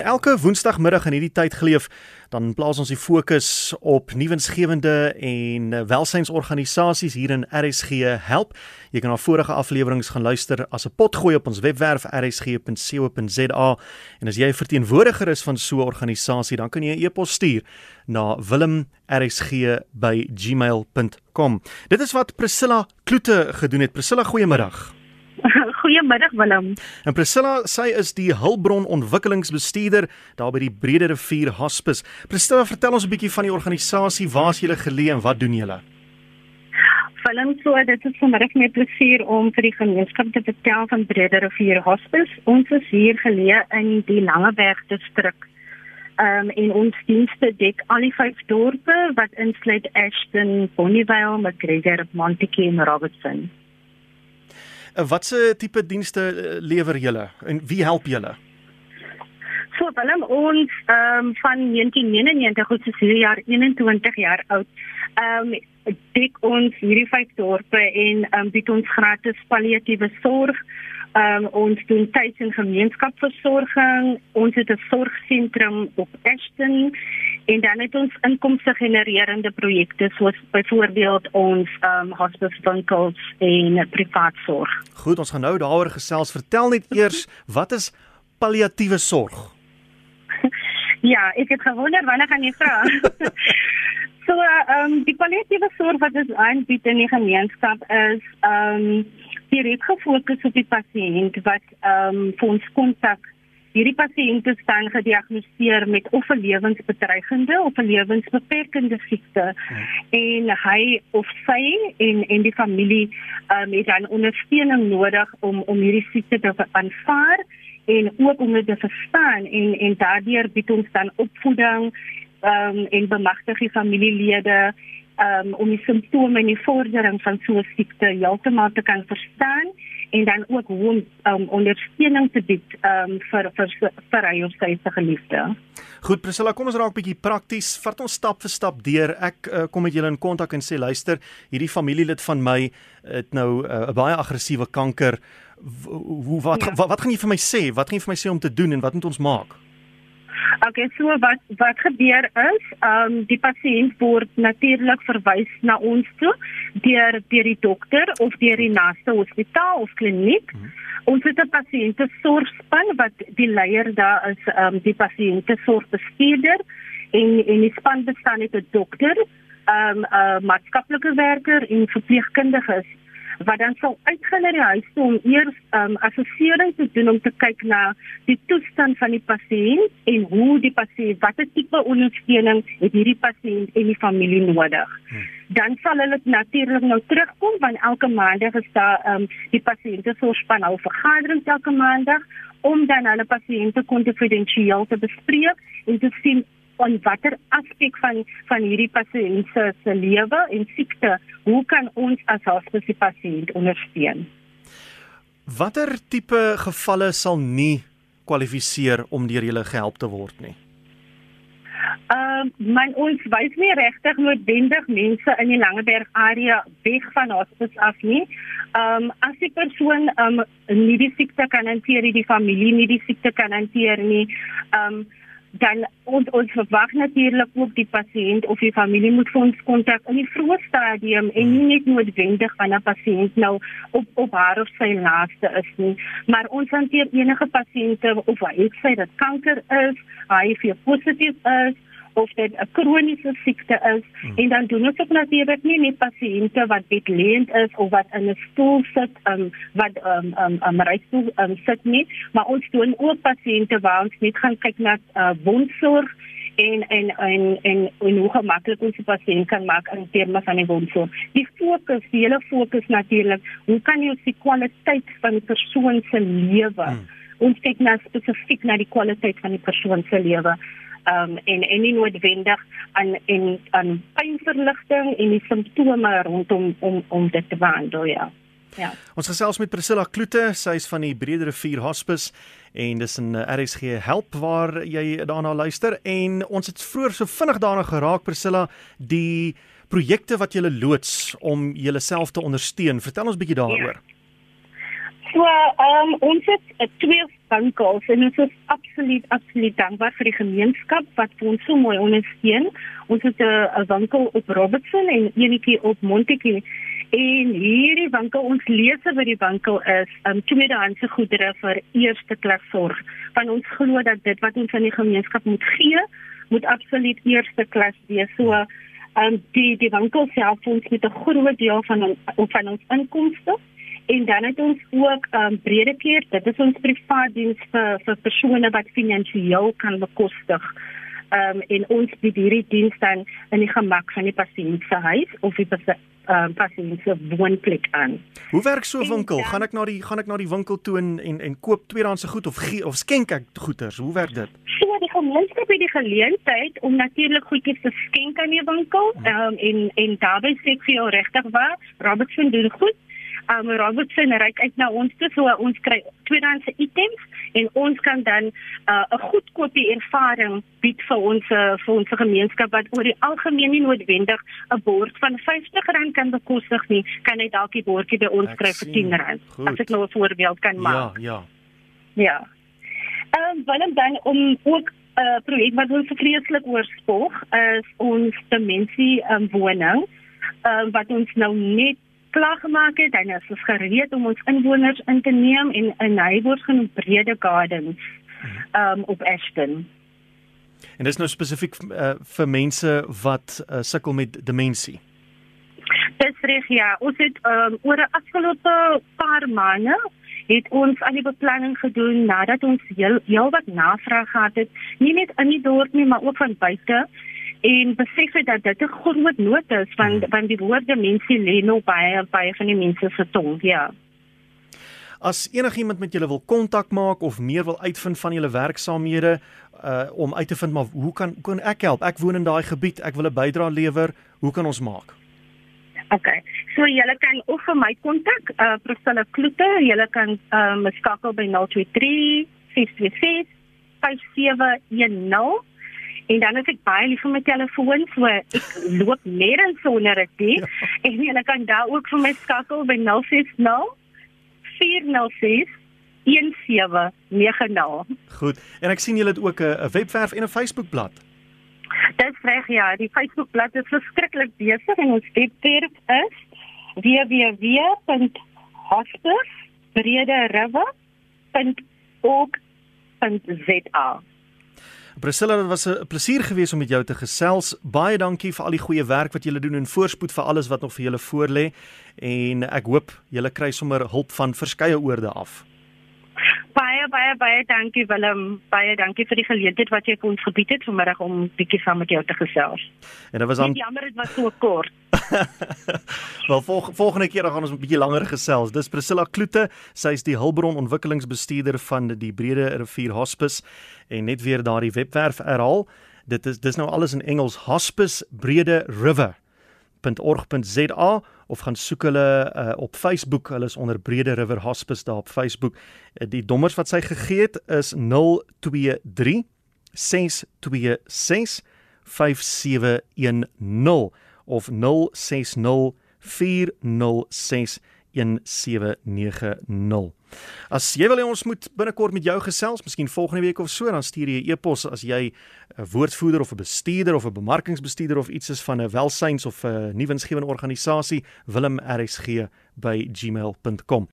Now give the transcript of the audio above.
Elke woensdagmiddag in hierdie tyd geleef, dan plaas ons die fokus op nuwensgewende en welsynsorganisasies hier in RSG Help. Jy kan na vorige afleweringe gaan luister as 'n potgooi op ons webwerf rsg.co.za en as jy 'n verteenwoordiger is van so 'n organisasie, dan kan jy 'n e-pos stuur na wilmrsg@gmail.com. Dit is wat Priscilla Kloete gedoen het. Priscilla, goeiemiddag. Goeiemiddag Willem. En Priscilla, sy is die hulpbron ontwikkelingsbestuurder daar by die Brede Rivier Hospice. Priscilla, vertel ons 'n bietjie van die organisasie, waar is julle geleë en wat doen julle? Willem, so dit is vanmiddag met plesier om vir die gemeenskap te vertel van Brede Rivier Hospice. Ons is hier geleë in die Langeberg distrik. Ehm um, en ons dienste dek al die vyf dorpe wat insluit Ashton, Bonnievale, McGregor, Montetjie en Robertson. Uh, Watse tipe dienste uh, lewer julle en wie help julle? So Willem ons ehm um, van 1999 goed so hierdie jaar 21 jaar oud. Ehm um, dik ons hierdie vyf dorpe en ehm um, bied ons gratis palliatiewe sorg. Ehm um, ons doen tuis- en gemeenskapsversorging. Ons het 'n sorgsentrum op Ashton en dan het ons inkomste genererende projekte soos byvoorbeeld ons ehm um, hospice winkels en privaat sorg. Goed, ons gaan nou daaroor gesels. Vertel net eers, wat is palliatiewe sorg? Ja, ek het gewonder wanneer gaan jy vra. so, ehm um, die palliatiewe sorg wat ons aanbied in die gemeenskap is ehm um, direk gefokus op die pasiënt wat ehm um, vir ons kontak. Hierdie pasiënt is dan gediagnoseer met of 'n lewensbedreigende of 'n lewensbeperkende siekte hmm. en hy of sy en en die familie ehm um, het dan ondersteuning nodig om om hierdie siekte te aanvaar en ook om dit te verstaan en en daardeur bied ons dan opvoeding um, en bemagtig die familielede um, om die simptome en die vordering van so 'n siekte heeltemal te kan verstaan en dan ook hoe um, ondersteuning te bied um, vir vir vir hy of sy se geliefde. Goed Priscilla, kom ons raak bietjie prakties. Vat ons stap vir stap deur. Ek uh, kom met julle in kontak en sê luister, hierdie familielid van my het nou eh, 'n uh, baie aggressiewe kanker. Hoe wat, ja. wat wat gaan jy vir my sê? Wat gaan jy vir my sê om te doen en wat moet ons maak? Okay, so wat wat gebeur is, ehm um, die pasiënt word natuurlik verwys na ons toe deur deur die dokter of deur die naaste hospitaal of kliniek. Hmm. Ons het 'n pasiënte sorgspan wat die leier daar is, ehm um, die pasiënte sorgbestuurder en en die span bestaan uit 'n dokter, ehm um, 'n maatskaplike werker en verpleegkundiges wat dan sal uitgaan na die huis toe om eers um, assessering te doen om te kyk na die toestand van die pasiënt en hoe die pasiënt watter tipe ondersteuning het hierdie pasiënt en die familie nodig. Hmm. Dan sal hulle natuurlik nou terugkom want elke maandag is daar um, die pasiënte sorgspan hou vergaderings elke maandag om dan hulle pasiënte konfidensieel te bespreek en te sien van watter aspek van van hierdie pasiënt se se lewe en siekte, hoe kan ons as hospitaal pasiënt ondersteun? Watter tipe gevalle sal nie kwalifiseer om deur julle gehelp te word nie? Ehm uh, man ons wys nie regtig noodwendig mense in die Langeberg area weg van hospitaal af nie. Ehm um, as die persoon ehm um, nie die siekte kan hanteer, die familie nie die siekte kan hanteer nie. Ehm um, dan ons ons verwag natuurlik ook die pasiënt of die familie moet vir ons kontak in die vroeë stadium en nie net noodwendig wanneer 'n pasiënt nou op op haar of sy laaste is nie. Maar ons hanteer enige pasiënte of hy sê dat kanker is, HIV positief is of dit 'n kroniese siekte is hmm. en dan doen ons ook natuurlik nie net pasiënte wat bedleend is of wat in 'n stoel sit um, wat um um 'n um, reisstoel um, sit nie maar ons doen ook pasiënte waar ons net gaan kyk na uh, wondsorg en en en en en hoe gemaklik ons die pasiënt kan maak in terme van die wondsorg. Die fokus, die hele fokus natuurlik, hoe kan jy die kwaliteit van die persoon se lewe hmm. ons kyk na spesifiek na die kwaliteit van die persoon se lewe um, en en nie noodwendig aan en aan pynverligting en die simptome rondom om om dit te behandel ja. Ja. Ons gesels met Priscilla Kloete, sy is van die Brede Rivier Hospice en dis 'n RSG help waar jy daarna luister en ons het vroeër so vinnig daarna geraak Priscilla die projekte wat jy loods om jouself te ondersteun. Vertel ons bietjie daaroor. Ja. So, ehm um, ons het twee winkels en ons is absoluut absoluut dankbaar vir die gemeenskap wat ons so mooi ondersteun. Ons het 'n winkel op Robertson en eenetjie op Montetjie. En hierdie winkel ons lese by die winkel is um tweedehandse goedere vir eerste klas sorg. Want ons glo dat dit wat ons aan die gemeenskap moet gee, moet absoluut eerste klas wees. So um die die winkel self ons met 'n groot deel van ons van ons inkomste En dan het ons ook um Bredekeer, dit is ons privaat diens vir vir persone wat finansiëel kan bekostig. Um en ons bied hierdie diens dan in die gemak van die pasiënt se huis of die um pasiënt se woonplek aan. Hoe werk so 'n winkel? Dan, gaan ek na die gaan ek na die winkel toe en en, en koop tweedehandse goed of gee, of skenk ek goeder? Hoe werk dit? So die gemeenskap het die geleentheid om natuurlik goedjies te skenk aan die winkel. Um en en daarbey sê ek vir jou regtig waar, Robertson doen goed um, Robertson ryk uit na ons toe so ons kry tweedehandse items en ons kan dan 'n uh, goedkoopie ervaring bied vir ons uh, vir ons gemeenskap wat oor die algemeen nie noodwendig 'n bord van R50 kan bekostig nie kan hy dalk die bordjie by ons ek kry vir R10 as ek nou 'n voorbeeld kan maak. ja. Ja. Ja ehm um, want dan om ook 'n uh, projek wat ons vreeslik oorspoeg is ons dimensie um, woning uh, wat ons nou net klaar gemaak het en ons is gereed om ons inwoners in te neem en 'n neighbors genoem Brede Gardens um op Ashton. En dis nou spesifiek uh, vir mense wat uh, sukkel met demensie. Dis reg ja, ons het um oor die afgelope paar maande het ons al die beplanning gedoen nadat ons heel, heel wat navraag gehad het, nie net in die dorp nie, maar ook van buite en besef het dat dit 'n groot nood is van hmm. van die woorde mense lê nou baie baie van die mense se tong ja As enigiemand met julle wil kontak maak of meer wil uitvind van julle werksaamhede uh om uit te vind maar hoe kan hoe kan ek help? Ek woon in daai gebied, ek wil 'n bydrae lewer. Hoe kan ons maak? OK. So julle kan of vir my kontak, uh Priscilla Kloete, julle kan um uh, skakel by 023 626 5710 En dan is ek baie lief vir my telefoon, so ek loop nêrens sonder dit. Ja. En jy kan daar ook vir my skakel by 060 406 1790. Goed. En ek sien julle het ook 'n webwerf en 'n Facebookblad. Dis reg ja, die Facebookblad is verskriklik besig en ons webwerf is www.hospice.brederriver.org.za. Priscilla, dit was 'n plesier geweest om met jou te gesels. Baie dankie vir al die goeie werk wat julle doen en voorspoed vir alles wat nog vir julle voorlê. En ek hoop julle kry sommer hulp van verskeie oorde af. Baie baie baie dankie Willem. Baie dankie vir die geleentheid wat jy vir ons gebied het vanmiddag om bietjie saam met jou te gesels. En dit was aan Jammer dit was so kort. Wel volg, volgende keer dan gaan ons 'n bietjie langer gesels. Dis Priscilla Kloete, sy is die hulpbron ontwikkelingsbestuurder van die Brede Rivier Hospice en net weer daardie webwerf herhaal. Dit is dis nou alles in Engels Hospice Brede River .org.za of gaan soek hulle uh, op Facebook. Hulle is onder Brede River Hospice daar op Facebook. Uh, die nommers wat sy gegee het is 023 626 5710 of 060 406 1790. As jy wil hê ons moet binnekort met jou gesels, miskien volgende week of so, dan stuur jy 'n e e-pos as jy 'n woordvoerder of 'n bestuurder of 'n bemarkingsbestuurder of iets is van 'n welsyns of 'n nuwensgewende organisasie, wilm rsg by gmail.com.